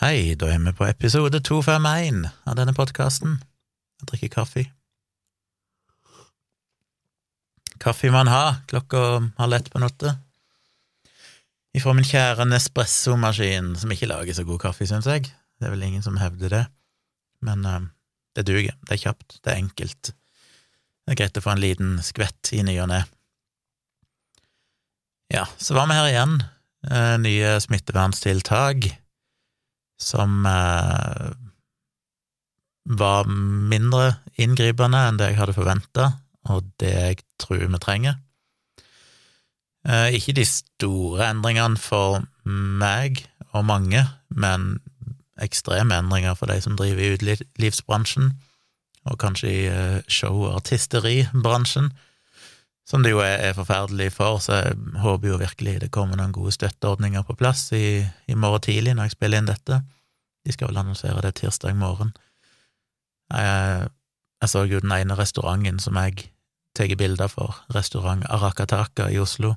Hei, da er vi på episode 251 av denne podkasten. Jeg drikker kaffe. Kaffe må en ha klokka halv ett på natta. Ifra min kjære Nespresso-maskin, som ikke lager så god kaffe, syns jeg. Det er vel ingen som hevder det, men uh, det duger. Det er kjapt, det er enkelt. Det er greit å få en liten skvett i ny og ne. Ja, så var vi her igjen. Uh, nye smitteverntiltak som eh, var mindre inngripende enn det jeg hadde forventa, og det jeg tror vi trenger. Eh, ikke de store endringene for meg og mange, men ekstreme endringer for de som driver i utelivsbransjen, og kanskje i show- og artisteribransjen, som det jo er, er, forferdelig for, så jeg håper jo virkelig det kommer noen gode støtteordninger på plass i, i morgen tidlig når jeg spiller inn dette. De skal vel annonsere det tirsdag morgen. Jeg, jeg så jo den ene restauranten som jeg tar bilder for, restaurant Arakataka i Oslo,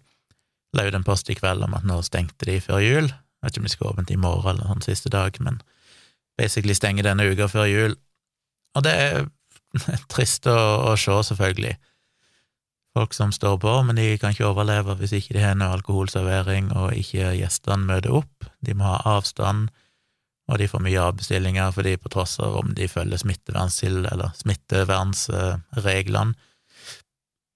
la ut en post i kveld om at nå stengte de før jul. Jeg vet ikke om de skal åpne i morgen eller sånn siste dag, men basically stenger denne uka før jul. Og det er trist å, å se, selvfølgelig. Folk som står på, men de kan ikke overleve hvis ikke de har noe alkoholservering og ikke gjestene møter opp. De må ha avstand, og de får mye avbestillinger fordi på tross av om de følger eller smittevernsreglene,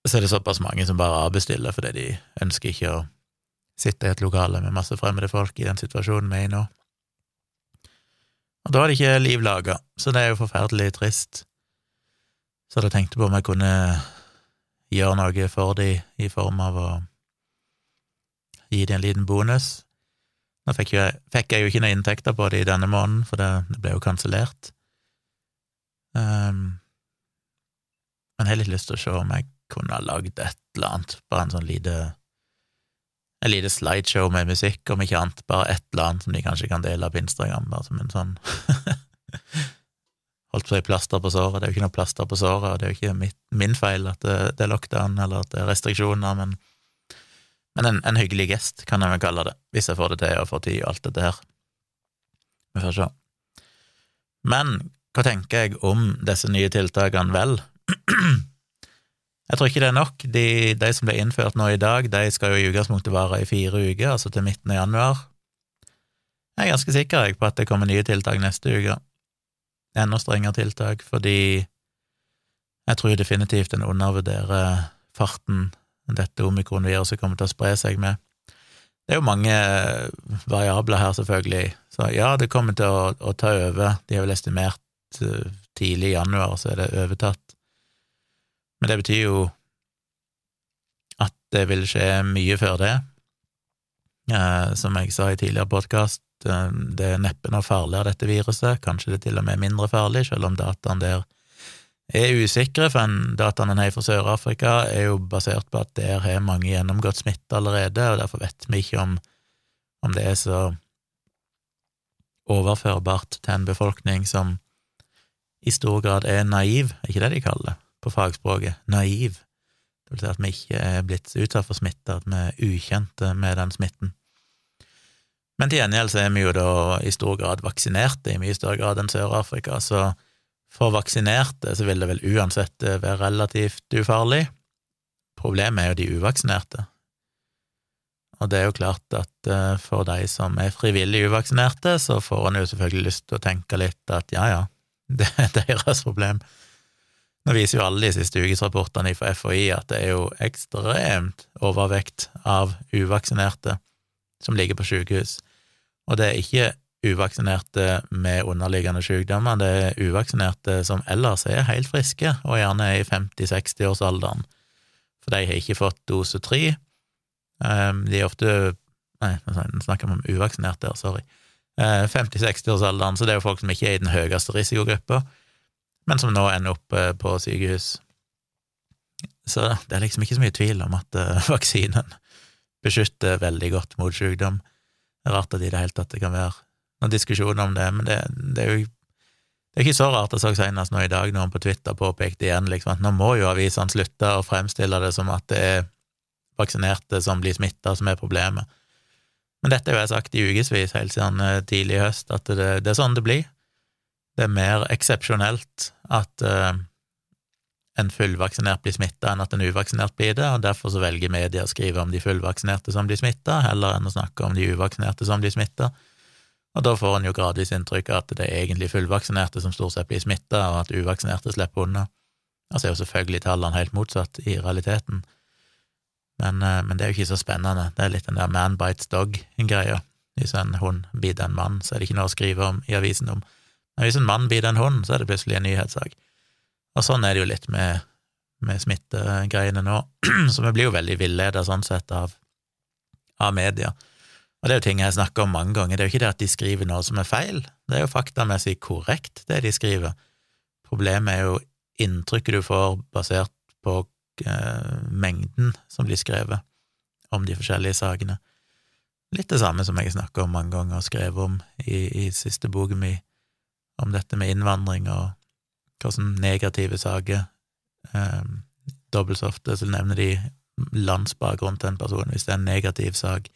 så er det såpass mange som bare avbestiller fordi de ønsker ikke å sitte i et lokale med masse fremmede folk i den situasjonen vi er i nå. Og da er det ikke liv laga, så det er jo forferdelig trist. Så da tenkte jeg på om jeg kunne gjøre noe for dem i form av å gi dem en liten bonus. Nå fikk, jeg, fikk jeg jo ikke noe inntekter på det i denne måneden, for det, det ble jo kansellert. Um, men jeg har litt lyst til å se om jeg kunne ha lagd et eller annet, bare en sånn lite en lite slideshow med musikk, om ikke annet, bare et eller annet som de kanskje kan dele på Instagram, bare som en sånn Holdt på å si plaster på såret, det er jo ikke noe plaster på såret, og det er jo ikke mitt, min feil at det, det, er lockdown eller at det er restriksjoner, men, men en, en, hyggelig gest, kan jeg vel kalle det, hvis jeg får det til og får tid og alt dette her. Vi får se. Men hva tenker jeg om disse nye tiltakene? Vel, Jeg tror ikke det er nok. De, de, som ble innført nå i dag, de skal jo i utgangspunktet vare i fire uker, altså til midten av januar. Jeg er ganske sikker på at det kommer nye tiltak neste uke. Enda strengere tiltak, fordi jeg tror definitivt en undervurderer farten dette omikronviruset kommer til å spre seg med. Det er jo mange variabler her, selvfølgelig. Så ja, det kommer til å, å ta over. De har vel estimert eh, tidlig i januar, så er det overtatt. Men det betyr jo at det vil skje mye før det. Eh, som jeg sa i tidligere podkast, eh, det er neppe noe farligere, dette viruset, kanskje det til og med er mindre farlig, selv om dataene der er usikre, for en dataene en har fra Sør-Afrika, er jo basert på at der har mange gjennomgått smitte allerede, og derfor vet vi ikke om, om det er så overførbart til en befolkning som i stor grad er naiv, er ikke det de kaller det? på fagspråket, naiv. Det vil si at vi ikke er blitt utsatt for smitte, at vi er ukjente med den smitten. Men til gjengjeld så er vi jo da i stor grad vaksinerte, i mye større grad enn Sør-Afrika, så for vaksinerte så vil det vel uansett være relativt ufarlig. Problemet er jo de uvaksinerte. Og det er jo klart at eh, for de som er frivillig uvaksinerte, så får en jo selvfølgelig lyst til å tenke litt at ja, ja, det er deres problem. Nå viser jo alle de siste ukesrapportene fra FHI at det er jo ekstremt overvekt av uvaksinerte som ligger på sykehus, og det er ikke uvaksinerte med underliggende sykdommer, det er uvaksinerte som ellers er helt friske, og gjerne er i 50-60-årsalderen, for de har ikke fått dose tre. Ehm, de er ofte Nei, nå snakker vi om uvaksinerte her, sorry. 50-60-årsalderen, så det er jo folk som ikke er i den høyeste risikogruppa men som nå ender opp eh, på sykehus. Så det er liksom ikke så mye tvil om at uh, vaksinen beskytter veldig godt mot sykdom. Rart at i det hele tatt det kan være noen diskusjon om det, men det, det er jo det er ikke så rart. Jeg så senest nå i dag noen på Twitter påpekte igjen liksom, at nå må jo avisene slutte å fremstille det som at det er vaksinerte som blir smitta, som er problemet. Men dette har jeg sagt i ukevis helt siden eh, tidlig i høst, at det, det, er sånn det blir. Det er mer eksepsjonelt at uh, en fullvaksinert blir smitta enn at en uvaksinert blir det, og derfor så velger media å skrive om de fullvaksinerte som blir smitta, heller enn å snakke om de uvaksinerte som blir smitta. Og da får en jo gradvis inntrykk av at det er egentlig fullvaksinerte som stort sett blir smitta, og at uvaksinerte slipper unna. Altså er jo selvfølgelig tallene helt motsatt i realiteten, men, eh, men, det er jo ikke så spennende. Det er litt den der man bites dog-greia. Hvis en hund biter en mann, så er det ikke noe å skrive om i avisen om. Men hvis en mann biter en hund, så er det plutselig en nyhetssak. Og sånn er det jo litt med, med smittegreiene nå, så vi blir jo veldig villeda sånn sett av, av media. Og det er jo ting jeg snakker om mange ganger, det er jo ikke det at de skriver noe som er feil, det er jo faktamessig korrekt, det de skriver. Problemet er jo inntrykket du får basert på eh, mengden som blir skrevet om de forskjellige sakene. Litt det samme som jeg snakker om mange ganger og skrev om i, i siste boken min, om dette med innvandring og hvordan negative saker Um, Dobbelt så ofte så nevner de landsbakgrunn til en person hvis det er en negativ sak.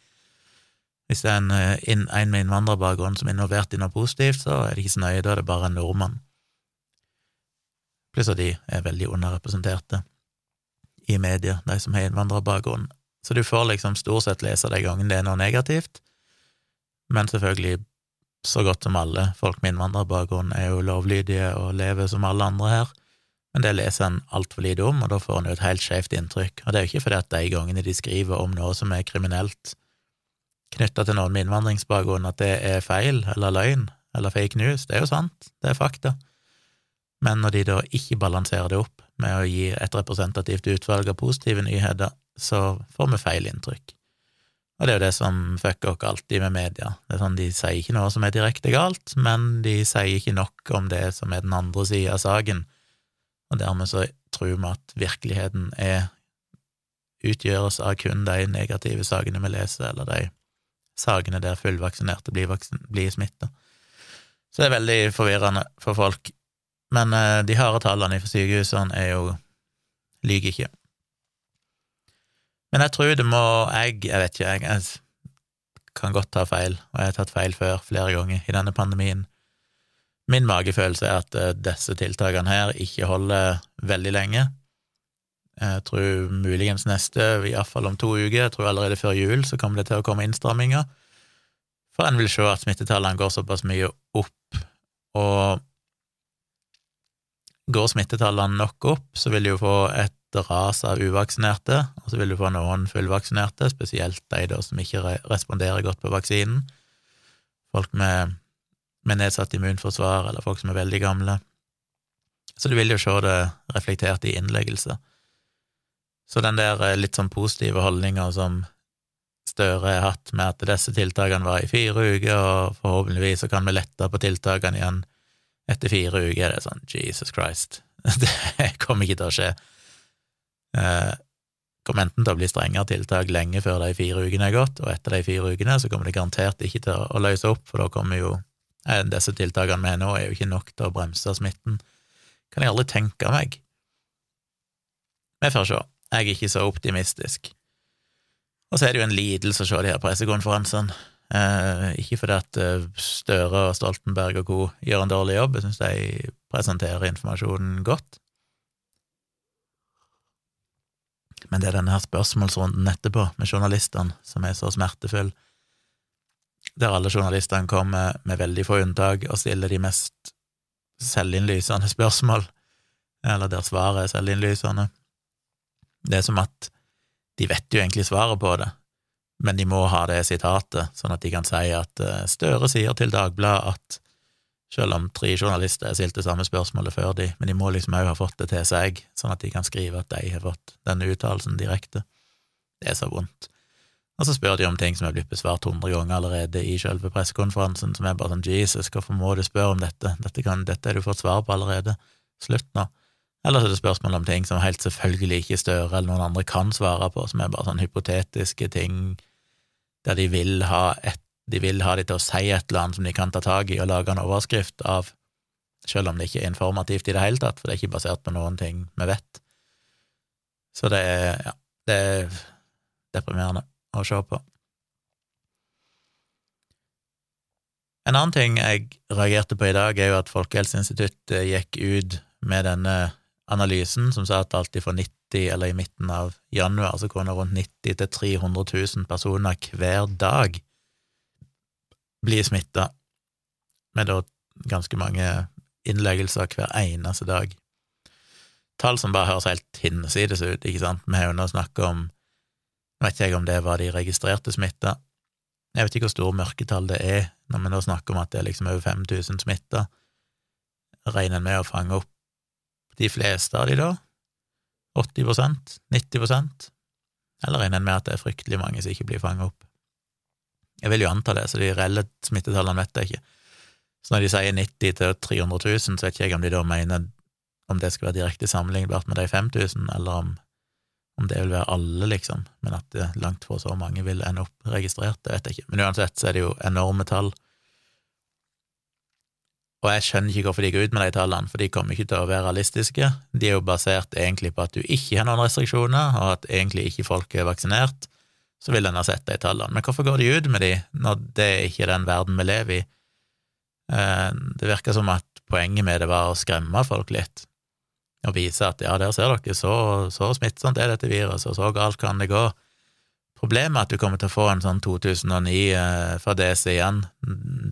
Hvis det er en, en, en med innvandrerbakgrunn som er involvert i noe positivt, så er det ikke så nøye, da er det bare en nordmann. Pluss at de er veldig underrepresenterte i media, de som har innvandrerbakgrunn. Så du får liksom stort sett lese de gangene det er noe negativt, men selvfølgelig så godt som alle folk med innvandrerbakgrunn er jo lovlydige og lever som alle andre her, men det leser en altfor lite om, og da får en jo et helt skjevt inntrykk. Og det er jo ikke fordi at de gangene de skriver om noe som er kriminelt knytta til noen med innvandringsbakgrunn, at det er feil eller løgn eller fake news. Det er jo sant, det er fakta. Men når de da ikke balanserer det opp med å gi et representativt utvalg av positive nyheter, så får vi feil inntrykk. Og det er jo det som fucker oss alltid med media. Det er sånn, De sier ikke noe som er direkte galt, men de sier ikke nok om det som er den andre sida av saken, og dermed så tror vi at virkeligheten er utgjøres av kun de negative sakene vi leser, eller de sakene der fullvaksinerte blir, blir smitta. Så det er veldig forvirrende for folk. Men eh, de harde tallene fra sykehusene er jo lyver ikke. Men jeg tror det må Jeg, jeg vet ikke, jeg, jeg kan godt ta feil, og jeg har tatt feil før, flere ganger, i denne pandemien. Min magefølelse er at uh, disse tiltakene her ikke holder veldig lenge. Jeg tror muligens neste, iallfall om to uker, jeg tror allerede før jul, så kommer det til å komme innstramminger. For en vil se at smittetallene går såpass mye opp, og går smittetallene nok opp, så vil det jo få et ras av uvaksinerte, og så vil du få noen fullvaksinerte, spesielt de da som ikke responderer godt på vaksinen. Folk med, med nedsatt immunforsvar, eller folk som er veldig gamle. Så du vil jo se det reflektert i innleggelse. Så den der eh, litt sånn positive holdninga som Støre har hatt med at disse tiltakene var i fire uker, og forhåpentligvis så kan vi lette på tiltakene igjen etter fire uker, det er sånn Jesus Christ, det kommer ikke til å skje eh, kommer enten til å bli strengere tiltak lenge før de fire ukene er gått, og etter de fire ukene så kommer det garantert ikke til å løse opp, for da kommer jo eh, Disse tiltakene vi har nå, er jo ikke nok til å bremse smitten. Kan jeg aldri tenke meg. Vi får se. Jeg er ikke så optimistisk. Og så er det jo en lidelse å se de her pressekonferansene. Eh, ikke fordi at eh, Støre og Stoltenberg og co. gjør en dårlig jobb, jeg syns de presenterer informasjonen godt, men det er denne her spørsmålsrunden etterpå med journalistene som er så smertefull, der alle journalistene kommer med veldig få unntak og stiller de mest selvinnlysende spørsmål, eller der svaret er selvinnlysende. Det er som at de vet jo egentlig svaret på det, men de må ha det sitatet, sånn at de kan si at eh, Støre sier til Dagbladet at selv om tre journalister har stilt det samme spørsmålet før de, men de må liksom òg ha fått det til seg, sånn at de kan skrive at de har fått denne uttalelsen direkte. Det er så vondt. Og så spør de om ting som er blitt besvart hundre ganger allerede i selve pressekonferansen, som er bare sånn Jesus, hvorfor må du spørre om dette, dette, kan, dette har du fått svar på allerede, slutt nå. Eller så er det spørsmål om ting som helt selvfølgelig ikke Støre eller noen andre kan svare på, som er bare sånn hypotetiske ting der de vil ha et de vil ha de til å si et eller annet som de kan ta tak i og lage en overskrift av, selv om det ikke er informativt i det hele tatt, for det er ikke basert på noen ting vi vet. Så det er, ja, det er deprimerende å se på. En annen ting jeg reagerte på i dag, er jo at Folkehelseinstituttet gikk ut med denne analysen som sa at alltid fra 90, eller i midten av januar, så kunne rundt 90 til 300 000 personer hver dag bli smitta, med da ganske mange innleggelser hver eneste dag. Tall som bare høres helt hinsides ut, ikke sant. Vi har jo nå snakka om vet ikke jeg om det var de registrerte smitta. Jeg vet ikke hvor store mørketall det er når vi nå snakker om at det er liksom over 5000 smitta. Regner en med å fange opp de fleste av de da? 80% 90% Eller regner en med at det er fryktelig mange som ikke blir fanget opp? Jeg vil jo anta det, så de reelle smittetallene vet jeg ikke. Så når de sier 90 til 300 000, så vet ikke jeg om de da mener om det skal være direkte sammenlignbart med de 5000, eller om, om, det vil være alle, liksom, men at det langt fra så mange vil ende opp registrert, det vet jeg ikke. Men uansett så er det jo enorme tall. Og jeg skjønner ikke hvorfor de går ut med de tallene, for de kommer ikke til å være realistiske. De er jo basert egentlig på at du ikke har noen restriksjoner, og at egentlig ikke folk er vaksinert. Så vil en ha sett de tallene. Men hvorfor går de ut med de, når det er ikke den verden vi lever i? Eh, det virker som at poenget med det var å skremme folk litt og vise at ja, der ser dere, så, så smittsomt er dette viruset, og så galt kan det gå. Problemet er at du kommer til å få en sånn 2009-fadese igjen,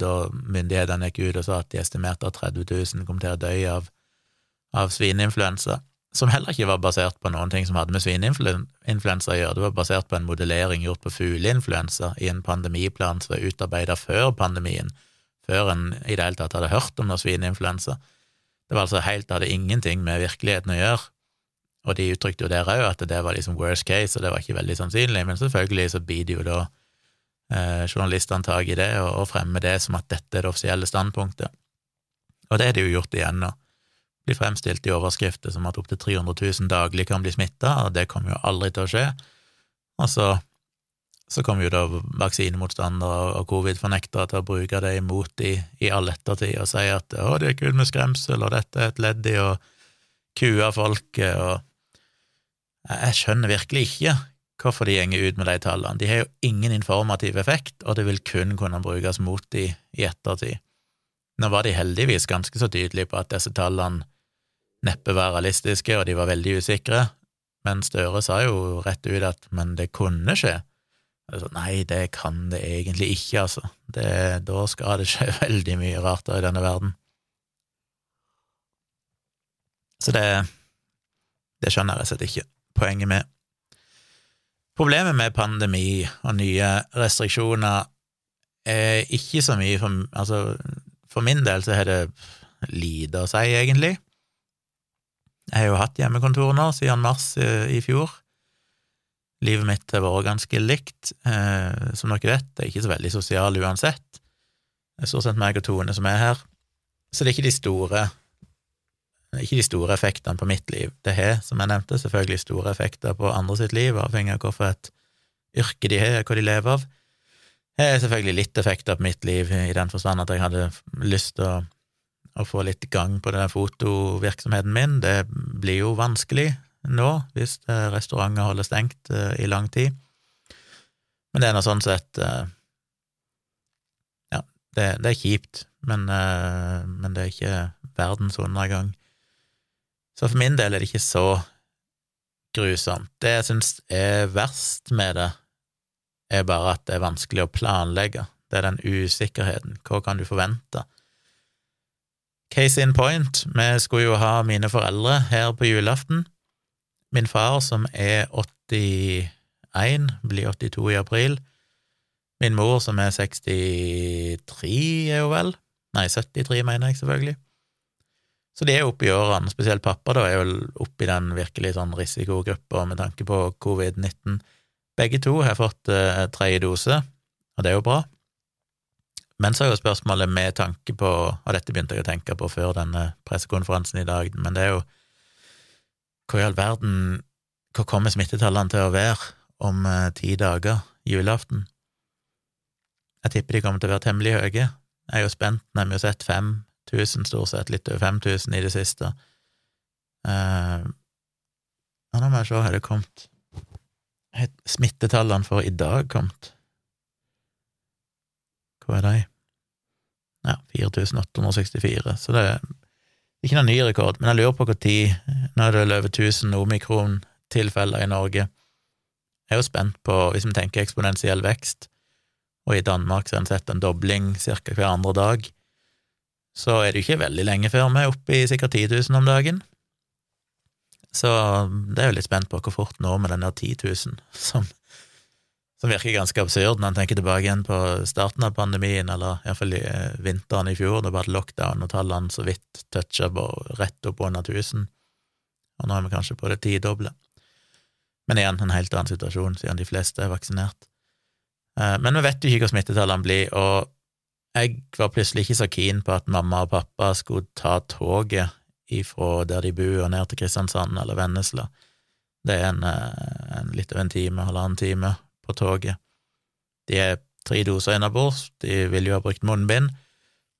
da myndighetene gikk ut og sa at de estimerte at 30 000 kom til å dø av, av svineinfluensa, som heller ikke var basert på noen ting som hadde med svineinfluensa å gjøre, det var basert på en modellering gjort på fugleinfluensa i en pandemiplan som var utarbeidet før pandemien, før en i det hele tatt hadde hørt om noe svineinfluensa. Det var altså helt, det hadde ingenting med virkeligheten å gjøre, og de uttrykte jo der òg at det var liksom worst case, og det var ikke veldig sannsynlig, men selvfølgelig så biter jo da eh, journalistene tak i det og, og fremmer det som at dette er det offisielle standpunktet. Og det er det jo gjort igjen nå. Blir fremstilt i overskrifter som at opptil 300 000 daglig kan bli smitta, og det kommer jo aldri til å skje. Og så så kommer jo da vaksinemotstandere og covid-fornektere til å bruke det imot de i all ettertid og si at å, det er kult med skremsel, og dette er et ledd i å kue folket, og Jeg skjønner virkelig ikke hvorfor de gjenger ut med de tallene. De har jo ingen informativ effekt, og det vil kun kunne brukes mot de i ettertid. Nå var de heldigvis ganske så tydelige på at disse tallene neppe være realistiske, og de var veldig usikre, men Støre sa jo rett ut at men det kunne skje. Altså, nei, det kan det egentlig ikke, altså. Det, da skal det skje veldig mye rart i denne verden. Så det, det skjønner jeg slett ikke poenget med. Problemet med pandemi og nye restriksjoner er ikke så mye for Altså, for min del så har det lite å si, egentlig. Jeg har jo hatt hjemmekontor nå siden mars i fjor. Livet mitt har vært ganske likt. Eh, som dere vet, jeg er ikke så veldig sosial uansett. Det er stort sett meg og Tone som er her. Så det er ikke de store ikke de store effektene på mitt liv. Det har, som jeg nevnte, selvfølgelig store effekter på andre sitt liv, avhengig av hvilket yrke de har, og hva de lever av. Det har selvfølgelig litt effekter på mitt liv, i den forstand at jeg hadde lyst til å, å få litt gang på den fotovirksomheten min. Det blir jo vanskelig nå, hvis eh, restauranter holder stengt uh, i lang tid. Men det er nå sånn sett uh, Ja, det, det, er kjipt, men, men, det er ikke verdens undergang. Så for min del er det ikke så grusomt. Det jeg syns er verst med det, er bare at det er vanskelig å planlegge. Det er den usikkerheten. Hva kan du forvente? Case in point, vi skulle jo ha mine foreldre her på julaften. Min far, som er 81, blir 82 i april. Min mor, som er 63, er jo vel? Nei, 73, mener jeg selvfølgelig. Så de er oppe i årene, spesielt pappa da, er jo oppe i den virkelig sånn risikogruppa med tanke på covid-19. Begge to har fått eh, tredje dose, og det er jo bra. Men så er jo spørsmålet med tanke på, og dette begynte jeg å tenke på før denne pressekonferansen i dag, men det er jo hvor i all verden Hva kommer smittetallene til å være om eh, ti dager, julaften? Jeg tipper de kommer til å være temmelig høye. Jeg er jo spent, når vi har sett 5000, stort sett, litt over 5000 i det siste. Uh, nå må jeg se, har det kommet Har smittetallene for i dag kommet? Hva er de? 4864, så det er ikke noen ny rekord. Men jeg lurer på når Nå er det over 1000 omikron-tilfeller i Norge. Jeg er jo spent på, hvis vi tenker eksponentiell vekst, og i Danmark så har en sett en dobling ca. hver andre dag, så er det jo ikke veldig lenge før vi er oppe i sikkert 10 000 om dagen. Så det er jo litt spent på hvor fort nå med den der 10 000, som som virker ganske absurd når en tenker tilbake igjen på starten av pandemien, eller iallfall eh, vinteren i fjor, da var det lockdown og tallene så vidt toucha rett opp under 1000, og nå er vi kanskje på det tidoble. Men igjen, en helt annen situasjon, siden de fleste er vaksinert. Eh, men vi vet jo ikke hva smittetallene blir, og jeg var plutselig ikke så keen på at mamma og pappa skulle ta toget ifra der de bor, og ned til Kristiansand eller Vennesla. Det er en, eh, en litt over en time, halvannen time på toget. De er tre doser innabords, de vil jo ha brukt munnbind,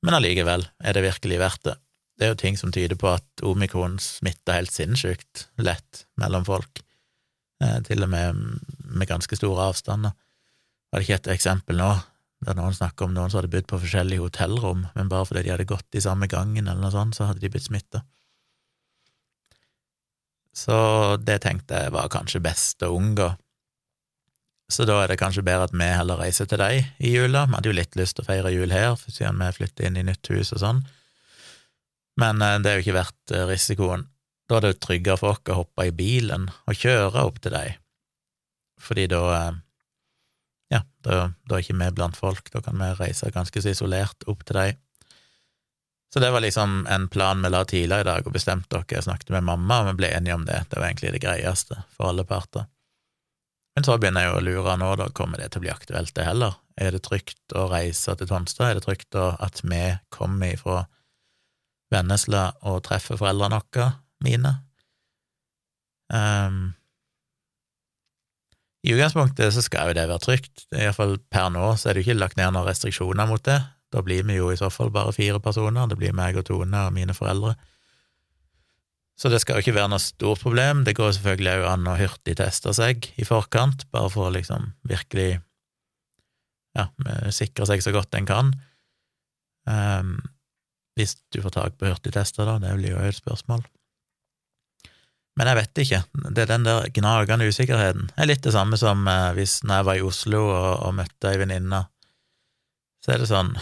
men allikevel er det virkelig verdt det. Det er jo ting som tyder på at omikron smitter helt sinnssykt lett mellom folk, eh, til og med med ganske store avstander. Var det ikke et eksempel nå, der noen snakker om noen som hadde bodd på forskjellige hotellrom, men bare fordi de hadde gått i samme gangen eller noe sånt, så hadde de blitt smitta. Så det tenkte jeg var kanskje best å unngå. Så da er det kanskje bedre at vi heller reiser til deg i jula. Vi hadde jo litt lyst til å feire jul her, siden vi flytter inn i nytt hus og sånn, men eh, det er jo ikke verdt eh, risikoen. Da er det jo tryggere for oss å hoppe i bilen og kjøre opp til deg, fordi da eh, ja, da, da er ikke vi blant folk, da kan vi reise ganske så isolert opp til deg. Så det var liksom en plan vi la tidligere i dag og bestemte dere. Jeg snakket med mamma, og vi ble enige om det. Det var egentlig det greieste for alle parter. Men så begynner jeg å lure nå, da kommer det til å bli aktuelt, det heller? Er det trygt å reise til Tonstad? Er det trygt at vi kommer ifra Vennesla og treffer foreldrene våre, mine? Um, I utgangspunktet så skal jo det være trygt, iallfall per nå så er det jo ikke lagt ned noen restriksjoner mot det. Da blir vi jo i så fall bare fire personer, det blir meg og Tone og mine foreldre. Så det skal jo ikke være noe stort problem. Det går selvfølgelig òg an å hurtigteste seg i forkant, bare for å liksom virkelig ja, sikre seg så godt en kan. Um, hvis du får tak på hurtigtester, da, det blir jo et spørsmål. Men jeg vet ikke. Det er den der gnagende usikkerheten. Det er litt det samme som eh, hvis når jeg var i Oslo og, og møtte ei venninne, så er det sånn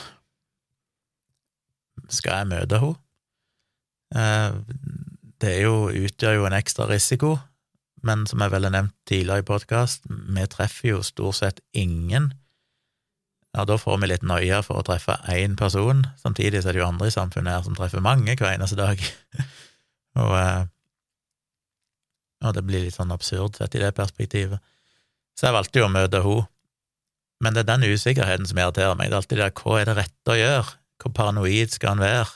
Skal jeg møte henne? Eh, det jo, utgjør jo en ekstra risiko, men som jeg vel har nevnt tidligere i podkast, vi treffer jo stort sett ingen. Ja, da får vi litt nøye for å treffe én person, samtidig så er det jo andre i samfunnet her som treffer mange hver eneste dag. og, eh, og det blir litt sånn absurd sett i det perspektivet. Så jeg valgte jo å møte henne, men det er den usikkerheten som irriterer meg. Det er alltid det hva er det rette å gjøre, hvor paranoid skal han være?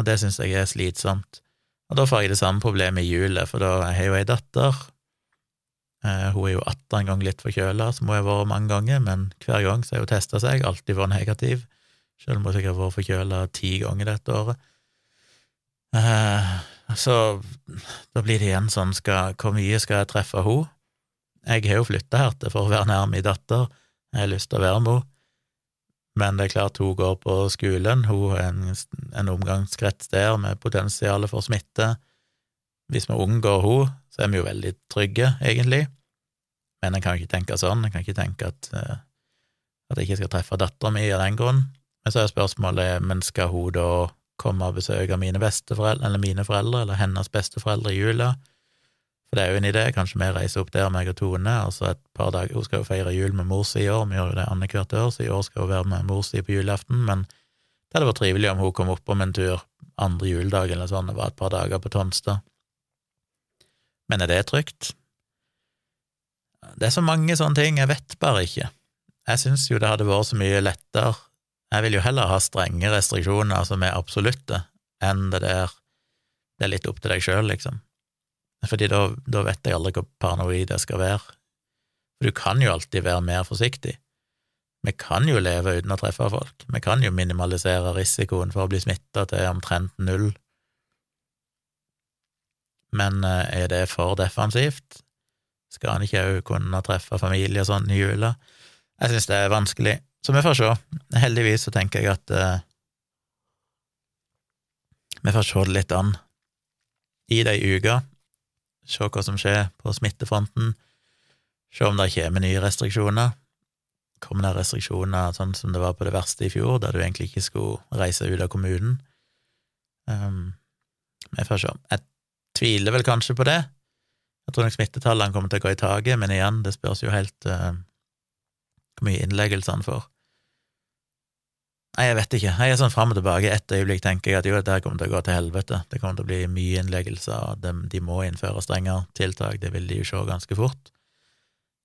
Og det syns jeg er slitsomt. Og da får jeg det samme problemet i julet, for da har jeg jo ei datter. Eh, hun er jo 18 ganger litt forkjøla, som hun har vært mange ganger, men hver gang så har hun testa seg, alltid vært negativ, selv om hun sikkert har vært forkjøla ti ganger dette året. Eh, så da blir det igjen sånn, skal, hvor mye skal jeg treffe henne? Jeg har jo flytta her til for å være nær min datter, jeg har lyst til å være med henne. Men det er klart hun går på skolen, hun er en, en omgangskrets der med potensial for smitte. Hvis vi unngår hun, så er vi jo veldig trygge, egentlig. Men en kan ikke tenke sånn, en kan ikke tenke at, uh, at jeg ikke skal treffe dattera mi av den grunn. Men så er spørsmålet, men skal hun da komme og besøke mine besteforeldre, eller mine foreldre, eller hennes besteforeldre i jula? For det er jo en idé, kanskje vi reiser opp der, meg og Tone, og så et par dager Hun skal jo feire jul med mor si i år, vi gjør jo det annethvert år, så i år skal hun være med mor si på julaften, men det hadde vært trivelig om hun kom opp om en tur andre juledag eller sånn, det var et par dager på Tonstad. Men er det trygt? Det er så mange sånne ting, jeg vet bare ikke. Jeg syns jo det hadde vært så mye lettere, jeg vil jo heller ha strenge restriksjoner som er absolutte, enn det der det er litt opp til deg sjøl, liksom. Fordi da, da vet jeg aldri hvor paranoid jeg skal være. For du kan jo alltid være mer forsiktig. Vi kan jo leve uten å treffe folk. Vi kan jo minimalisere risikoen for å bli smitta til omtrent null. Men eh, er det for defensivt? Skal han ikke òg kunne treffe familie og sånn i jula? Jeg synes det er vanskelig, så vi får se. Heldigvis så tenker jeg at uh, Vi får se det litt an i de uka, se hva som skjer på smittefronten, se om det kommer nye restriksjoner. Kommer det restriksjoner sånn som det var på det verste i fjor, der du egentlig ikke skulle reise ut av kommunen? Um, jeg får se. Jeg tviler vel kanskje på det. Jeg tror nok smittetallene kommer til å gå i taket, men igjen, det spørs jo helt uh, hvor mye innleggelsene får. Nei, jeg vet ikke. Jeg er sånn fram og tilbake. Et øyeblikk tenker jeg at jo, dette kommer til å gå til helvete. Det kommer til å bli mye innleggelser, de, de må innføre strengere tiltak. Det vil de jo se ganske fort.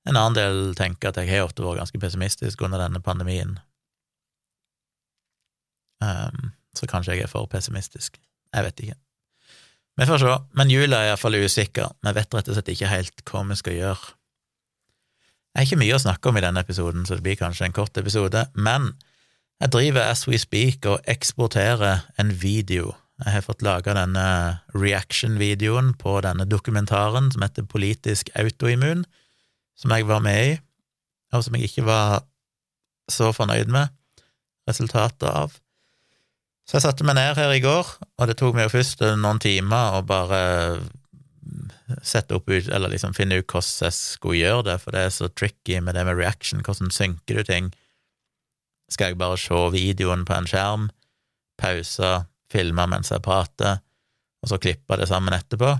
En annen del tenker at jeg har ofte vært ganske pessimistisk under denne pandemien. Um, så kanskje jeg er for pessimistisk. Jeg vet ikke. Vi får se, men jula er iallfall usikker. Vi vet rett og slett ikke helt hva vi skal gjøre. Jeg har ikke mye å snakke om i denne episoden, så det blir kanskje en kort episode, men jeg driver as we speak og eksporterer en video. Jeg har fått laga denne reaction-videoen på denne dokumentaren som heter Politisk autoimmun, som jeg var med i, og som jeg ikke var så fornøyd med resultatet av. Så jeg satte meg ned her i går, og det tok meg jo først noen timer å bare sette opp ut, eller liksom finne ut hvordan jeg skulle gjøre det, for det er så tricky med det med reaction, hvordan synker du ting? Skal jeg bare se videoen på en skjerm, pause, filme mens jeg prater, og så klippe det sammen etterpå?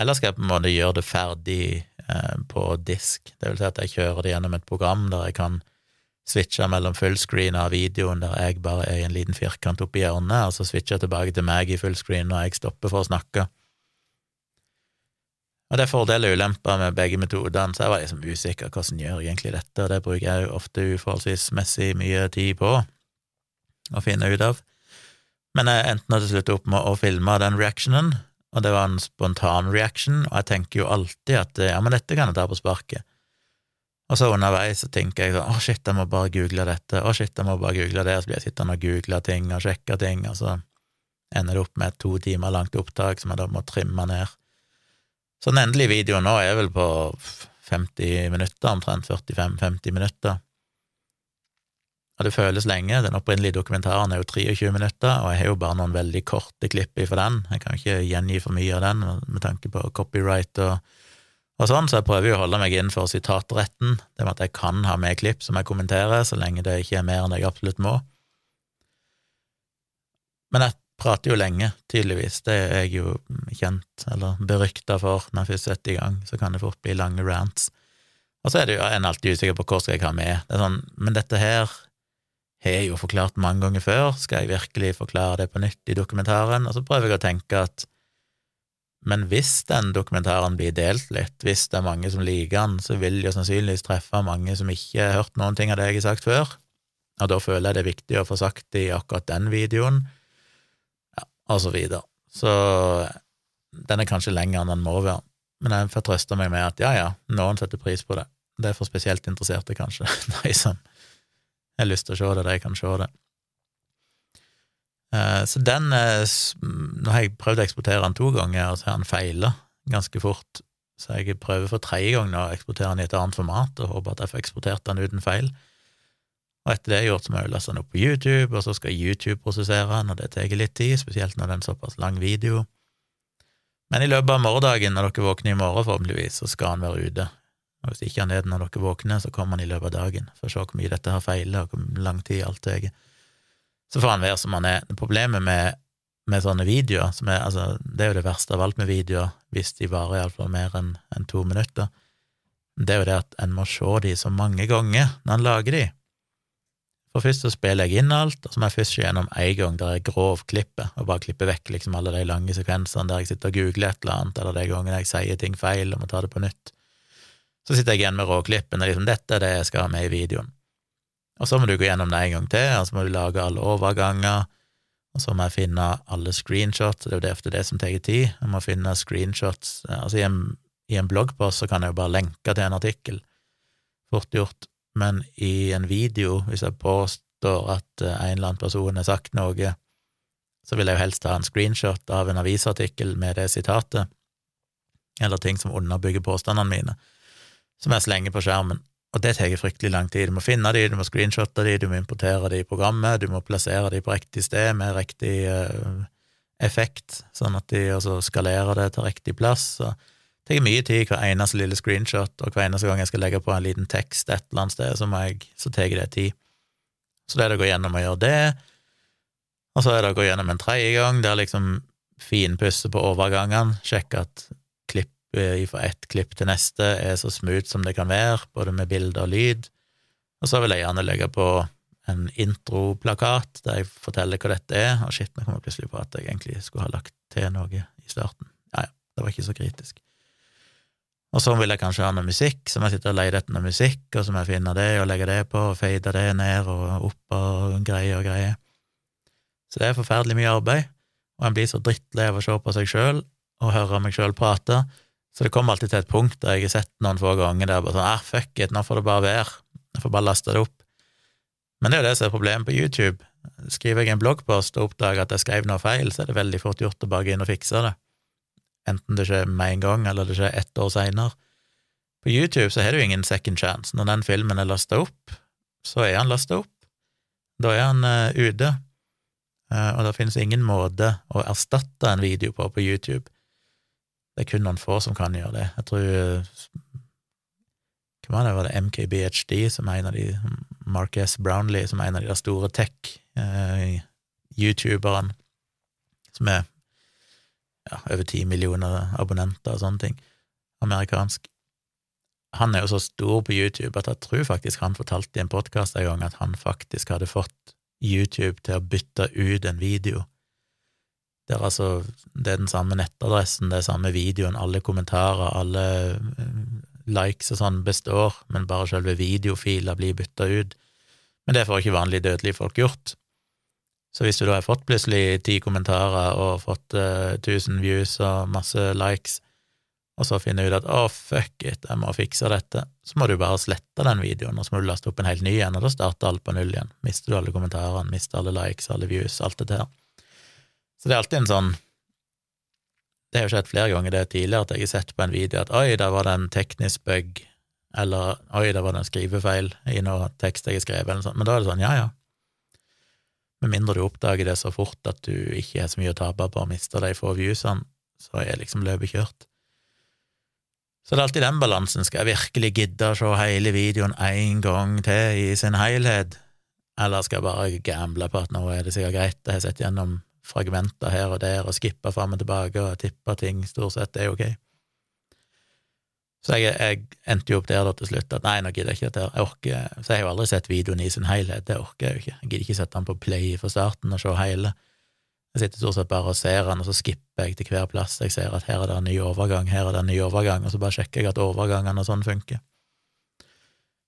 Eller skal jeg på en måte gjøre det ferdig eh, på disk, det vil si at jeg kjører det gjennom et program der jeg kan switche mellom fullscreen av videoen der jeg bare er i en liten firkant oppi hjørnet, og så switcher jeg tilbake til meg i fullscreen når jeg stopper for å snakke. Og det er fordeler og ulemper med begge metodene, så jeg var liksom usikker hvordan gjør egentlig dette, og det bruker jeg jo ofte uforholdsvis mye tid på å finne ut av. Men jeg endte nå til slutt opp med å filme den reactionen, og det var en spontan reaction, og jeg tenker jo alltid at ja, men dette kan jeg ta på sparket. Og så underveis så tenker jeg sånn, å shit, jeg må bare google dette, å shit, jeg må bare google det, og så blir jeg sittende og google ting og sjekke ting, og så ender det opp med et to timer langt opptak som jeg da må trimme ned. Så den endelige videoen nå er vel på 50 minutter, omtrent 45-50 minutter. Og det føles lenge, den opprinnelige dokumentaren er jo 23 minutter, og jeg har jo bare noen veldig korte klipp ifra den, jeg kan ikke gjengi for mye av den med tanke på copyright og og sånn, så jeg prøver jo å holde meg innenfor sitatretten, det med at jeg kan ha med klipp som jeg kommenterer, så lenge det ikke er mer enn jeg absolutt må. Men jeg prater jo lenge, tydeligvis, det er jeg jo kjent, eller berykta for, når jeg først setter i gang, så kan det fort bli lange rants. Og så er det jo en alltid usikker på hva skal jeg ha med, det er sånn, men dette her har jeg jo forklart mange ganger før, skal jeg virkelig forklare det på nytt i dokumentaren? Og så prøver jeg å tenke at men hvis den dokumentaren blir delt litt, hvis det er mange som liker den, så vil jo sannsynligvis treffe mange som ikke har hørt noen ting av det jeg har sagt før, og da føler jeg det er viktig å få sagt det i akkurat den videoen, og så videre. Så den er kanskje lenger enn den må være, men jeg får trøste meg med at ja, ja, noen setter pris på det. Det er for spesielt interesserte, kanskje, de som har lyst til å se det, de kan se det. Eh, så den Nå har jeg prøvd å eksportere den to ganger, og så har den feila ganske fort. Så jeg prøver for tredje gang å eksportere den i et annet format, og håper at jeg får eksportert den uten feil. Og etter det jeg gjort, så må jeg laste den opp på YouTube, og så skal YouTube prosessere den, og det tar litt tid, spesielt når det er en såpass lang video. Men i løpet av morgendagen, når dere våkner i morgen, forhåpentligvis, så skal han være ute. Og hvis ikke han er det når dere våkner, så kommer han i løpet av dagen, for å se hvor mye dette har feilet, og hvor lang tid alt tar så får han være som han er. Problemet med, med sånne videoer, er, altså, det er jo det verste av alt med videoer, hvis de varer iallfall mer enn en to minutter, det er jo det at en må se de så mange ganger når en lager de. For først så spiller jeg inn alt, og så må jeg først se gjennom én gang der jeg grovklipper, og bare klipper vekk liksom alle de lange sekvensene der jeg sitter og googler et eller annet, eller de gangene jeg sier ting feil og må ta det på nytt. Så sitter jeg igjen med råklippene, liksom dette er det jeg skal ha med i videoen. Og så må du gå gjennom det en gang til, og så må du lage alle overganger, og så må jeg finne alle screenshots, det er jo det det som tar tid, jeg må finne screenshots Altså, i en, i en bloggpost så kan jeg jo bare lenke til en artikkel, fort gjort, men i en video, hvis jeg påstår at eh, en eller annen person har sagt noe, så vil jeg jo helst ha en screenshot av en avisartikkel med det sitatet, eller ting som underbygger påstandene mine, som jeg slenger på skjermen. Og det tar fryktelig lang tid. Du må finne de, du må screenshotte de, du må importere de i programmet, du må plassere de på riktig sted med riktig uh, effekt, sånn at de altså skalerer det til riktig plass. og tar mye tid hver eneste lille screenshot, og hver eneste gang jeg skal legge på en liten tekst et eller annet sted, så, jeg, så tar det tid. Så det er det å gå gjennom og gjøre det, og så er det å gå gjennom en tredje gang, der liksom finpusse på overgangene, sjekke at klipp fra ett klipp til neste er så smooth som det kan være, både med bilde og lyd, og så vil jeg gjerne legge på en introplakat der jeg forteller hva dette er, og shit, nå kom jeg plutselig på at jeg egentlig skulle ha lagt til noe i starten. Ja ja, det var ikke så kritisk. Og sånn vil jeg kanskje ha noe musikk, så må jeg sitte og leie etter noe musikk, og så må jeg finne det og legge det på, og feide det ned og opp og greier og greier. Så det er forferdelig mye arbeid, og en blir så drittlei av å se på seg sjøl og høre meg sjøl prate, så det kommer alltid til et punkt der jeg har sett noen få ganger der bare sånn ah, fuck it, nå får det bare være, jeg får bare laste det opp. Men det er jo det som er problemet på YouTube. Skriver jeg en bloggpost og oppdager at jeg skrev noe feil, så er det veldig fort gjort å bare gå inn og fikse det. Enten det skjer med en gang, eller det skjer ett år seinere. På YouTube så har du ingen second chance. Når den filmen er lasta opp, så er han lasta opp. Da er han uh, ute. Uh, og det finnes ingen måte å erstatte en video på på YouTube. Det er kun noen få som kan gjøre det. Jeg tror Hva var det, var det MKBHD som er en av de Marques Brownlee, som er en av de store tech-youtuberne, som er ja, over ti millioner abonnenter og sånne ting, amerikansk. Han er jo så stor på YouTube at jeg tror faktisk han fortalte i en podkast en gang at han faktisk hadde fått YouTube til å bytte ut en video. Det er altså det er den samme nettadressen, det er samme videoen, alle kommentarer, alle likes og sånn består, men bare selve videofiler blir bytta ut. Men det får ikke vanlige dødelige folk gjort. Så hvis du da har fått plutselig ti kommentarer og fått uh, 1000 views og masse likes, og så finner du ut at å, oh, fuck it, jeg må fikse dette, så må du bare slette den videoen, og så må du laste opp en helt ny igjen, og da starter alt på null igjen. Mister du alle kommentarene, mister alle likes, alle views, alt det der. Så det er alltid en sånn Det har jo skjedd flere ganger det tidligere at jeg har sett på en video at oi, der var det en teknisk bug, eller oi, der var det en skrivefeil i noe tekst jeg har skrevet, eller noe sånt, men da er det sånn, ja ja, med mindre du oppdager det så fort at du ikke har så mye å tape på å miste de få viewsene, så er liksom løpet kjørt. Så det er alltid den balansen. Skal jeg virkelig gidde å se hele videoen én gang til i sin helhet, eller skal jeg bare gamble på at nå er det sikkert greit, jeg har sett gjennom fragmenter her og der og skippa fram og tilbake og tippa ting, stort sett det er ok. Så jeg, jeg, endte jo opp der da til slutt at nei, nå gidder jeg ikke dette. Jeg orker, så jeg har jo aldri sett videoen i sin helhet, det orker jeg jo ikke. Jeg gidder ikke sette den på play fra starten og se hele. Jeg sitter stort sett bare og ser den, og så skipper jeg til hver plass. Jeg ser at her er det en ny overgang, her er det en ny overgang, og så bare sjekker jeg at overgangene og sånn funker.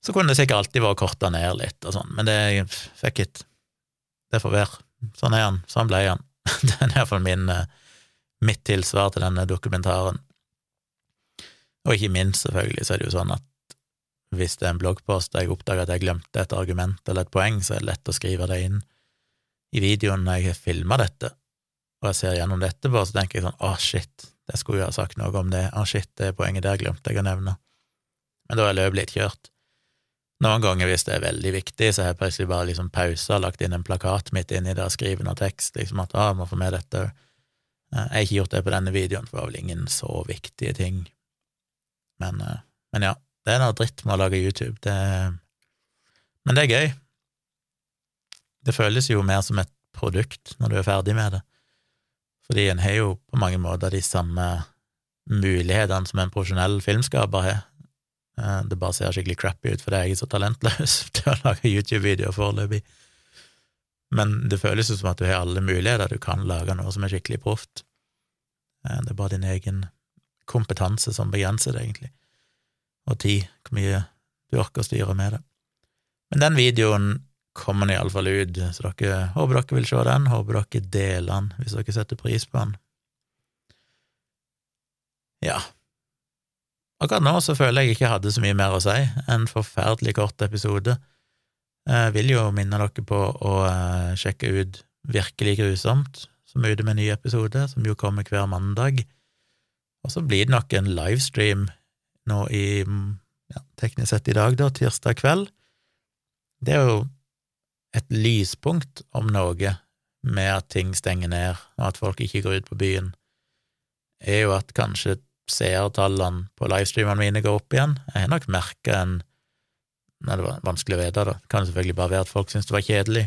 Så kunne det sikkert alltid vært korta ned litt og sånn, men det fikk it. Det får være. Sånn er han. Sånn ble han. det er iallfall min, eh, mitt tilsvar til denne dokumentaren. Og ikke minst, selvfølgelig, så er det jo sånn at hvis det er en bloggpost der jeg oppdager at jeg glemte et argument eller et poeng, så er det lett å skrive det inn i videoen når jeg har filma dette, og jeg ser gjennom det etterpå, så tenker jeg sånn ah, shit, det skulle jo ha sagt noe om det, ah, shit, det poenget der glemte jeg å nevne. Men da er løpet litt kjørt. Noen ganger hvis det er veldig viktig, så har jeg plutselig bare liksom pausa og lagt inn en plakat midt inni der, skrive noe tekst, liksom at ah, jeg må få med dette. Jeg har ikke gjort det på denne videoen, for det var vel ingen så viktige ting men, eh, men, ja, det er noe dritt med å lage YouTube. Det, men det er gøy. Det føles jo mer som et produkt når du er ferdig med det, fordi en har jo på mange måter de samme mulighetene som en profesjonell filmskaper har. Eh, det bare ser skikkelig crappy ut fordi jeg er så talentløs til å lage YouTube-videoer foreløpig. Men det føles jo som at du har alle muligheter, du kan lage noe som er skikkelig proft. Eh, det er bare din egen kompetanse som begrenser det, egentlig, og tid, hvor mye du orker å styre med det. Men den videoen kommer den iallfall ut, så dere håper dere vil se den, håper dere deler den hvis dere setter pris på den. Ja, akkurat nå så føler jeg ikke jeg hadde så mye mer å si. En forferdelig kort episode. Jeg vil jo minne dere på å eh, sjekke ut Virkelig grusomt, som er ute med en ny episode, som jo kommer hver mandag. Og så blir det nok en livestream nå i ja, teknisk sett i dag, da, tirsdag kveld. Det er jo et lyspunkt om noe med at ting stenger ned, og at folk ikke går ut på byen, er jo at kanskje seertallene på livestreamene mine går opp igjen. Jeg har nok merka en Nei, det var vanskelig å vite, da. Det kan selvfølgelig bare være at folk syntes det var kjedelig.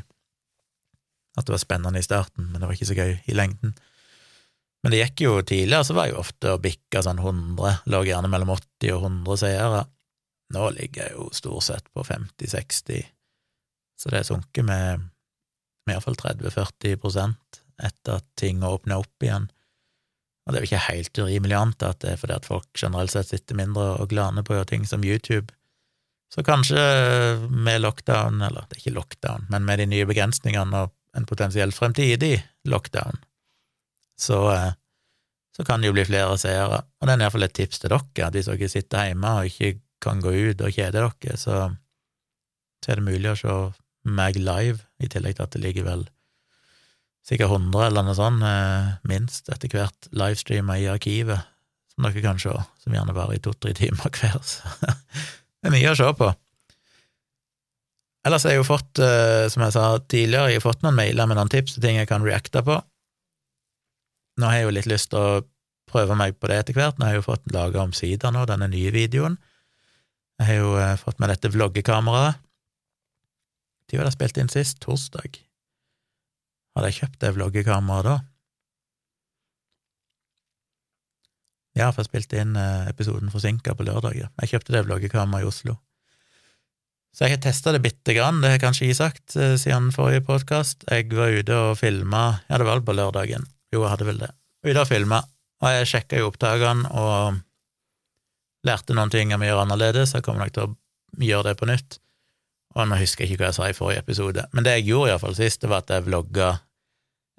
At det var spennende i starten, men det var ikke så gøy i lengden. Men det gikk jo tidligere, så var jeg jo ofte og bikka sånn 100, lå gjerne mellom 80 og 100 seere. Nå ligger jeg jo stort sett på 50-60, så det sunker med med iallfall 30-40 etter at ting åpner opp igjen. Og det er jo ikke helt urimelig å anta at det er fordi at folk generelt sett sitter mindre og glaner på ting som YouTube. Så kanskje med lockdown, eller det er ikke lockdown, men med de nye begrensningene og en potensiell fremtidig lockdown, så, eh, så kan det jo bli flere seere. Og det er iallfall et tips til dere, at hvis dere sitter hjemme og ikke kan gå ut og kjede dere, så, så er det mulig å se meg live, i tillegg til at det ligger vel sikkert 100 eller noe sånt, eh, minst, etter hvert livestreamer i arkivet, som dere kan se, som gjerne varer i to-tre timer hver. Så det er mye å se på. Ellers har jeg jo fått, eh, som jeg sa tidligere, jeg har fått noen mailer med noen tips til ting jeg kan reacte på. Nå har jeg jo litt lyst til å prøve meg på det etter hvert. Nå har jeg jo fått laga omsider nå, denne nye videoen. Jeg har jo eh, fått med dette vloggekameraet, når var det spilt inn sist? Torsdag? Hadde jeg kjøpt det vloggekameraet da? Ja, for jeg spilte inn eh, episoden forsinka på lørdag. Jeg kjøpte det vloggekameraet i Oslo. Så jeg har testa det bitte grann, det har kanskje jeg sagt eh, siden forrige podkast. Jeg var ute og filma, ja, det var vel på lørdagen, jo, jeg hadde vel det, ute og filma, og jeg sjekka jo opptakene og lærte noen ting jeg må gjøre annerledes, jeg kommer nok til å gjøre det på nytt. Og nå husker jeg ikke hva jeg sa i forrige episode, men det jeg gjorde iallfall sist, det var at jeg vlogga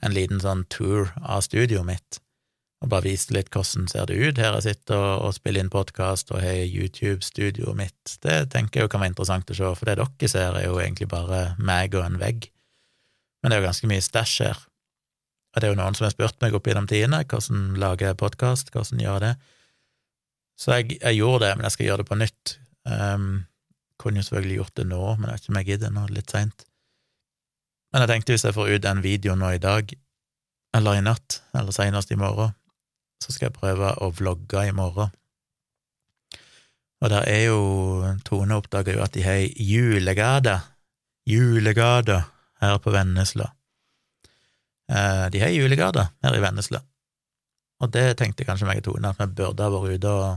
en liten sånn tour av studioet mitt, og bare viste litt hvordan ser det ut her jeg sitter og spiller inn podkast og har YouTube-studioet mitt. Det tenker jeg jo kan være interessant å se, for det dere ser, er jo egentlig bare meg og en vegg, men det er jo ganske mye stæsj her. Og det er jo noen som har spurt meg opp gjennom tidene hvordan lager jeg podkast, hvordan gjør jeg det? Så jeg, jeg, gjorde det, men jeg skal gjøre det på nytt. Um, kunne jo selvfølgelig gjort det nå, men jeg vet ikke om jeg gidder nå, litt seint. Men jeg tenkte hvis jeg får ut den videoen nå i dag, eller i natt, eller senest i morgen, så skal jeg prøve å vlogge i morgen. Og der er jo Tone oppdaga jo at de har julegade, julegade her på Vennesla. Eh, de har julegade her i Vennesla, og det tenkte kanskje meg og Tone at vi burde ha vært ute og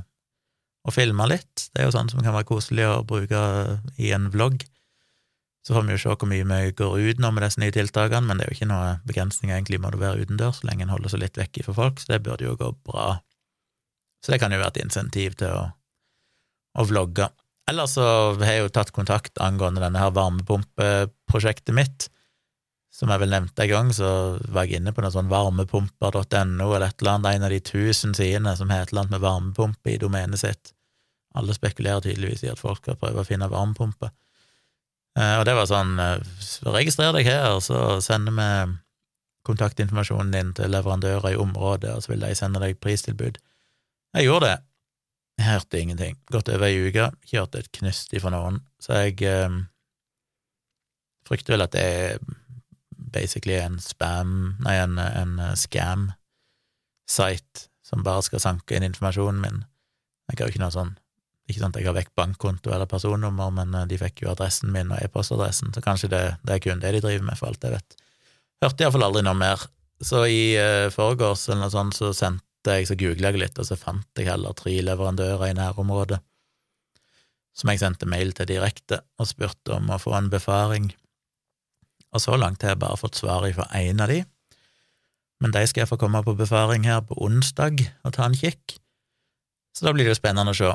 og filme litt. Det er jo sånn som kan være koselig å bruke i en vlogg. Så får vi jo se hvor mye vi går ut nå med disse nye tiltakene, men det er jo ikke noe begrensning egentlig med å være utendørs så lenge en holder seg litt vekk fra folk, så det burde jo gå bra. Så det kan jo være et insentiv til å, å vlogge. Ellers så har jeg jo tatt kontakt angående denne her varmepumpeprosjektet mitt. Som jeg vel nevnte en gang, så var jeg inne på noe sånn varmepumper.no eller et eller annet, en av de tusen sidene som har et eller annet med varmepumpe i domenet sitt. Alle spekulerer tydeligvis i at folk skal prøve å finne varmepumpe. Eh, og det var sånn, eh, registrer deg her, så sender vi kontaktinformasjonen din til leverandører i området, og så vil de sende deg pristilbud. Jeg gjorde det. Jeg hørte ingenting. Gått over ei uke, ikke hørt et knust ifra noen, så jeg eh, frykter vel at det er basically en spam, nei, en, en eh, scam-site som bare skal sanke inn informasjonen min. Jeg har jo ikke noe sånn Ikke at jeg har vekk bankkonto eller personnummer, men eh, de fikk jo adressen min og e-postadressen, så kanskje det, det, er kun det de driver med, for alt jeg vet. Hørte iallfall aldri noe mer. Så i uh, forgårs eller noe sånt så sendte jeg, så googla jeg litt, og så fant jeg heller tre leverandører i nærområdet som jeg sendte mail til direkte og spurte om å få en befaring og så langt har jeg bare fått svar fra én av de, men de skal jeg få komme på befaring her på onsdag og ta en kikk, så da blir det jo spennende å se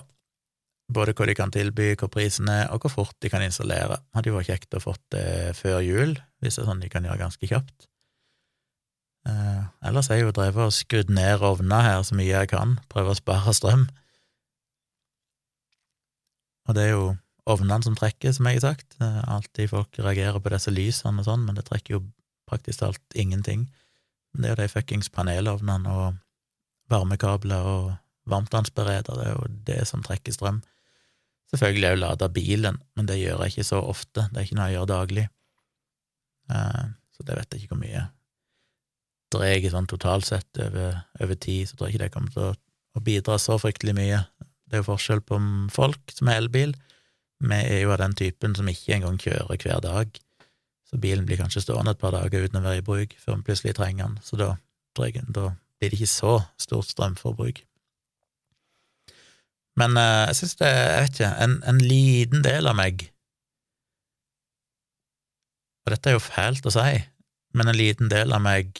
både hva de kan tilby, hva prisen er, og hvor fort de kan installere. Hadde jo vært kjekt å fått det før jul, hvis det er sånn de kan gjøre ganske kjapt. Eh, ellers har jeg jo drevet og skrudd ned ovner her så mye jeg kan, prøve å spare strøm. Og det er jo ovnene som trekker, som jeg har sagt. Alltid folk reagerer på disse lysene og sånn, men det trekker jo praktisk talt ingenting. Det er jo de fuckings panelovnene og varmekabler og varmtvannsberedere, det er jo det som trekker strøm. Selvfølgelig jo lada bilen, men det gjør jeg ikke så ofte, det er ikke noe jeg gjør daglig. Eh, så det vet jeg ikke hvor mye dreg sånn totalt sett over, over, tid, så tror jeg ikke det kommer til å, å, bidra så fryktelig mye. Det er jo forskjell på folk som har elbil. Vi er jo av den typen som ikke engang kjører hver dag, så bilen blir kanskje stående et par dager uten å være i bruk før vi plutselig trenger den, så da, da blir det ikke så stort strømforbruk. Men eh, jeg synes det, jeg vet ikke, en, en liten del av meg Og dette er jo fælt å si, men en liten del av meg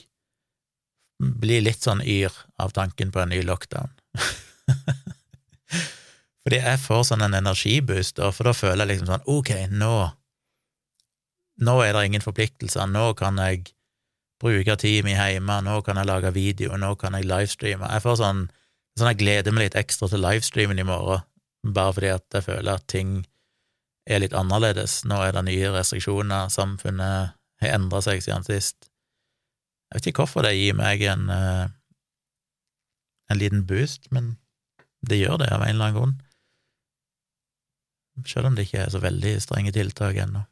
blir litt sånn yr av tanken på en ny lockdown. Fordi jeg får sånn en energiboost, for da føler jeg liksom sånn ok, nå nå er det ingen forpliktelser, nå kan jeg bruke tida mi hjemme, nå kan jeg lage video, nå kan jeg livestreame. Jeg får sånn, sånn jeg gleder meg litt ekstra til livestreamen i morgen, bare fordi at jeg føler at ting er litt annerledes. Nå er det nye restriksjoner, samfunnet har endra seg siden sist. Jeg vet ikke hvorfor det gir meg en, eh, en liten boost, men det gjør det av en eller annen grunn. Selv om det ikke er så veldig strenge tiltak ennå.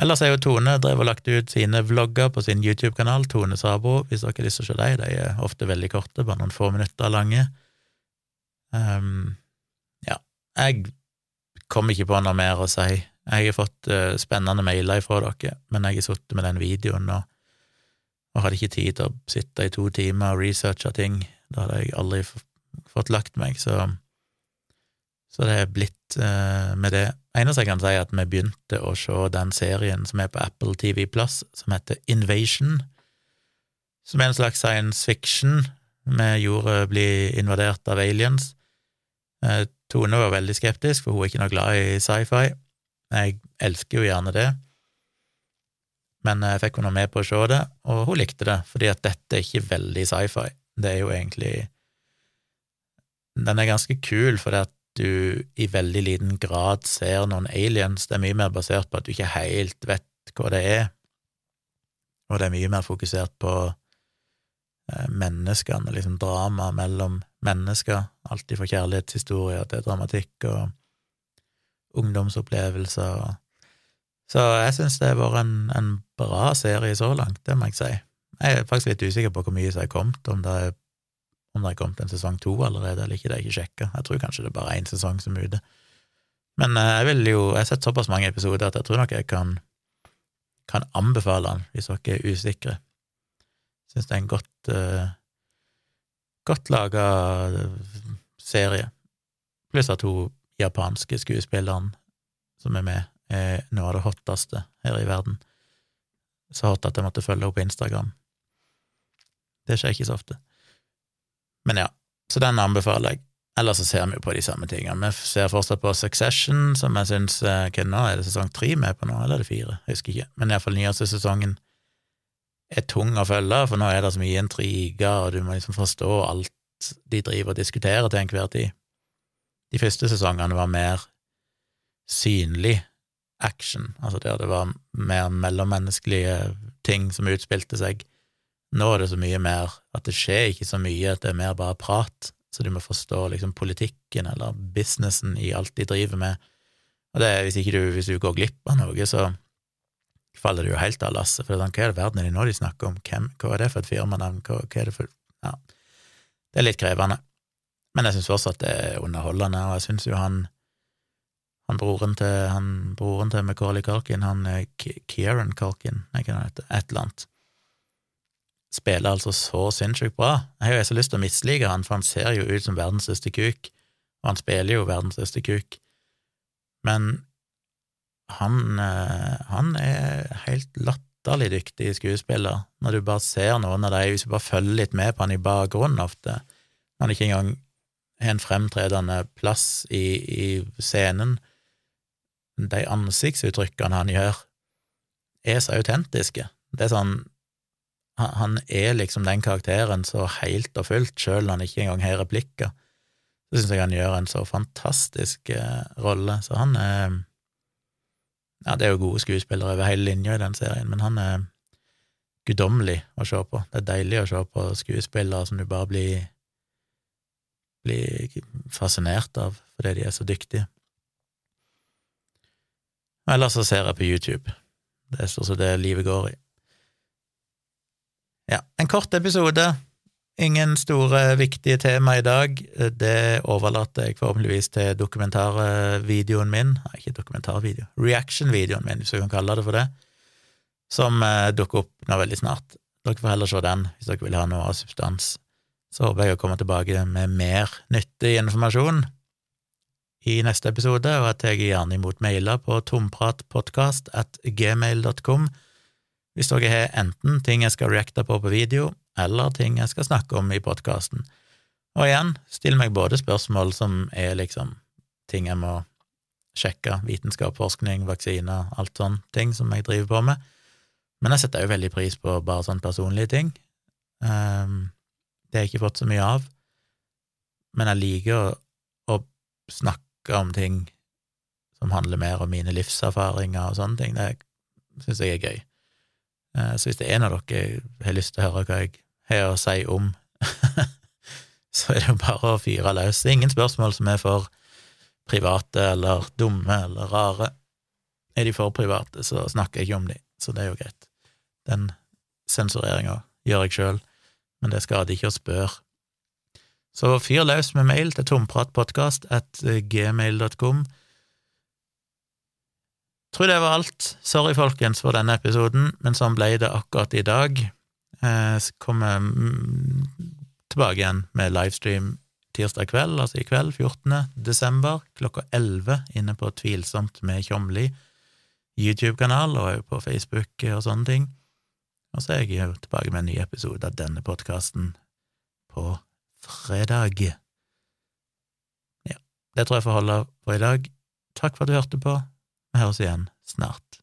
Ellers er jo Tone drevet og lagt ut sine vlogger på sin YouTube-kanal, Tone Sabo, hvis dere har lyst til å se dem. De er ofte veldig korte, bare noen få minutter lange. Um, ja, jeg kommer ikke på noe mer å si. Jeg har fått uh, spennende mailer fra dere, men jeg har sittet med den videoen og, og hadde ikke tid til å sitte i to timer og researche ting. Da hadde jeg aldri fått lagt meg, så, så det er blitt uh, med det eneste jeg kan si, er at vi begynte å se den serien som er på Apple TV Plus, som heter Invasion, som er en slags science fiction. med jorda blir invadert av aliens. Uh, Tone var veldig skeptisk, for hun er ikke noe glad i sci-fi. Jeg elsker jo gjerne det, men jeg fikk henne med på å se det, og hun likte det, fordi at dette er ikke veldig sci-fi. Det er jo egentlig Den er ganske kul, fordi at du i veldig liten grad ser noen aliens. Det er mye mer basert på at du ikke helt vet hva det er, og det er mye mer fokusert på eh, menneskene, liksom drama mellom mennesker, alltid fra kjærlighetshistorier til dramatikk og ungdomsopplevelser. Så jeg syns det har vært en, en, bra serie så langt, det må jeg si. Jeg er faktisk litt usikker på hvor mye som er kommet, om det er om det er kommet en sesong to allerede eller ikke, det er ikke sjekka. Jeg tror kanskje det er bare én sesong som er ute. Men eh, jeg vil jo Jeg har sett såpass mange episoder at jeg tror nok jeg kan, kan anbefale den hvis dere er usikre. Syns det er en godt uh, godt laga eh, serie. Pluss at hun japanske skuespilleren som er med, er noe av det hotteste her i verden. Så hot at jeg måtte følge henne på Instagram. Det skjer ikke så ofte. Men ja, så den anbefaler jeg. Ellers så ser vi jo på de samme tingene. Vi ser fortsatt på Succession, som jeg syns eh, Hva nå, er det sesong tre med på nå, eller er det fire? Jeg husker ikke. Men iallfall nyeste sesongen er tung å følge, for nå er det så mye intriger, og du må liksom forstå alt de driver og diskuterer til enhver tid. De første sesongene var mer synlig action, altså der det var mer mellommenneskelige ting som utspilte seg. Nå er det så mye mer at det skjer ikke så mye, at det er mer bare prat, så du må forstå liksom politikken eller businessen i alt de driver med. Og det er hvis ikke du, hvis du går glipp av noe, så faller du jo helt av lasset, for sånn, hva er det verden er det nå de snakker om, Hvem, hva er det for et firmanavn, hva, hva er det for Ja, det er litt krevende, men jeg syns fortsatt det er underholdende, og jeg syns jo han han broren til, han, broren til Macauley Culkin, han Kieran Culkin, jeg kan hete, et eller annet, spiller altså så sinnssykt bra. Jeg har jo så lyst til å mislike han, for han ser jo ut som verdens største kuk, og han spiller jo verdens største kuk, men han, eh, han er helt latterlig dyktig skuespiller, når du bare ser noen av dem, hvis du bare følger litt med på han i bakgrunnen ofte, når han ikke engang har en fremtredende plass i, i scenen, de ansiktsuttrykkene han gjør, er så autentiske. Det er sånn han er liksom den karakteren så helt og fullt, sjøl når han ikke engang har replikker. Så syns jeg han gjør en så fantastisk eh, rolle. Så han er Ja, det er jo gode skuespillere over hele linja i den serien, men han er guddommelig å se på. Det er deilig å se på skuespillere som du bare blir blir fascinert av fordi de er så dyktige. Ellers så ser jeg på YouTube. Det er stort sett det livet går i. Ja, en kort episode. Ingen store, viktige tema i dag. Det overlater jeg forhåpentligvis til dokumentarvideoen min Nei, ikke dokumentarvideo, reaction-videoen min, hvis vi kan kalle det for det, som eh, dukker opp nå veldig snart. Dere får heller se den hvis dere vil ha noe av substans. Så håper jeg å komme tilbake med mer nyttig informasjon i neste episode, og jeg gjerne imot mailer på tompratpodkast at gmail.com hvis dere har enten ting jeg skal reacte på på video, eller ting jeg skal snakke om i podkasten. Og igjen, still meg både spørsmål som er liksom ting jeg må sjekke, vitenskap, forskning, vaksiner, alt sånne ting som jeg driver på med, men jeg setter jo veldig pris på bare sånne personlige ting. Um, det har jeg ikke fått så mye av, men jeg liker å, å snakke om ting som handler mer om mine livserfaringer og sånne ting. Det syns jeg er gøy. Uh, så hvis det er en av dere har lyst til å høre hva jeg har å si om, så er det jo bare å fyre løs. Det er ingen spørsmål som er for private eller dumme eller rare. Er de for private, så snakker jeg ikke om de, så det er jo greit. Den sensureringa gjør jeg sjøl, men det skader ikke å spørre. Så fyr løs med mail til tompratpodkast at gmail.com. Tror det var alt. Sorry, folkens, for denne episoden, men sånn ble det akkurat i dag. Eh, så kommer mm, tilbake igjen med livestream tirsdag kveld, altså i kveld, 14. desember, klokka 11, inne på Tvilsomt med Tjomli YouTube-kanal, og òg på Facebook og sånne ting. Og så er jeg jo tilbake med en ny episode av denne podkasten på fredag. Ja, det tror jeg får holde for i dag. Takk for at du hørte på. Vi høres igjen snart.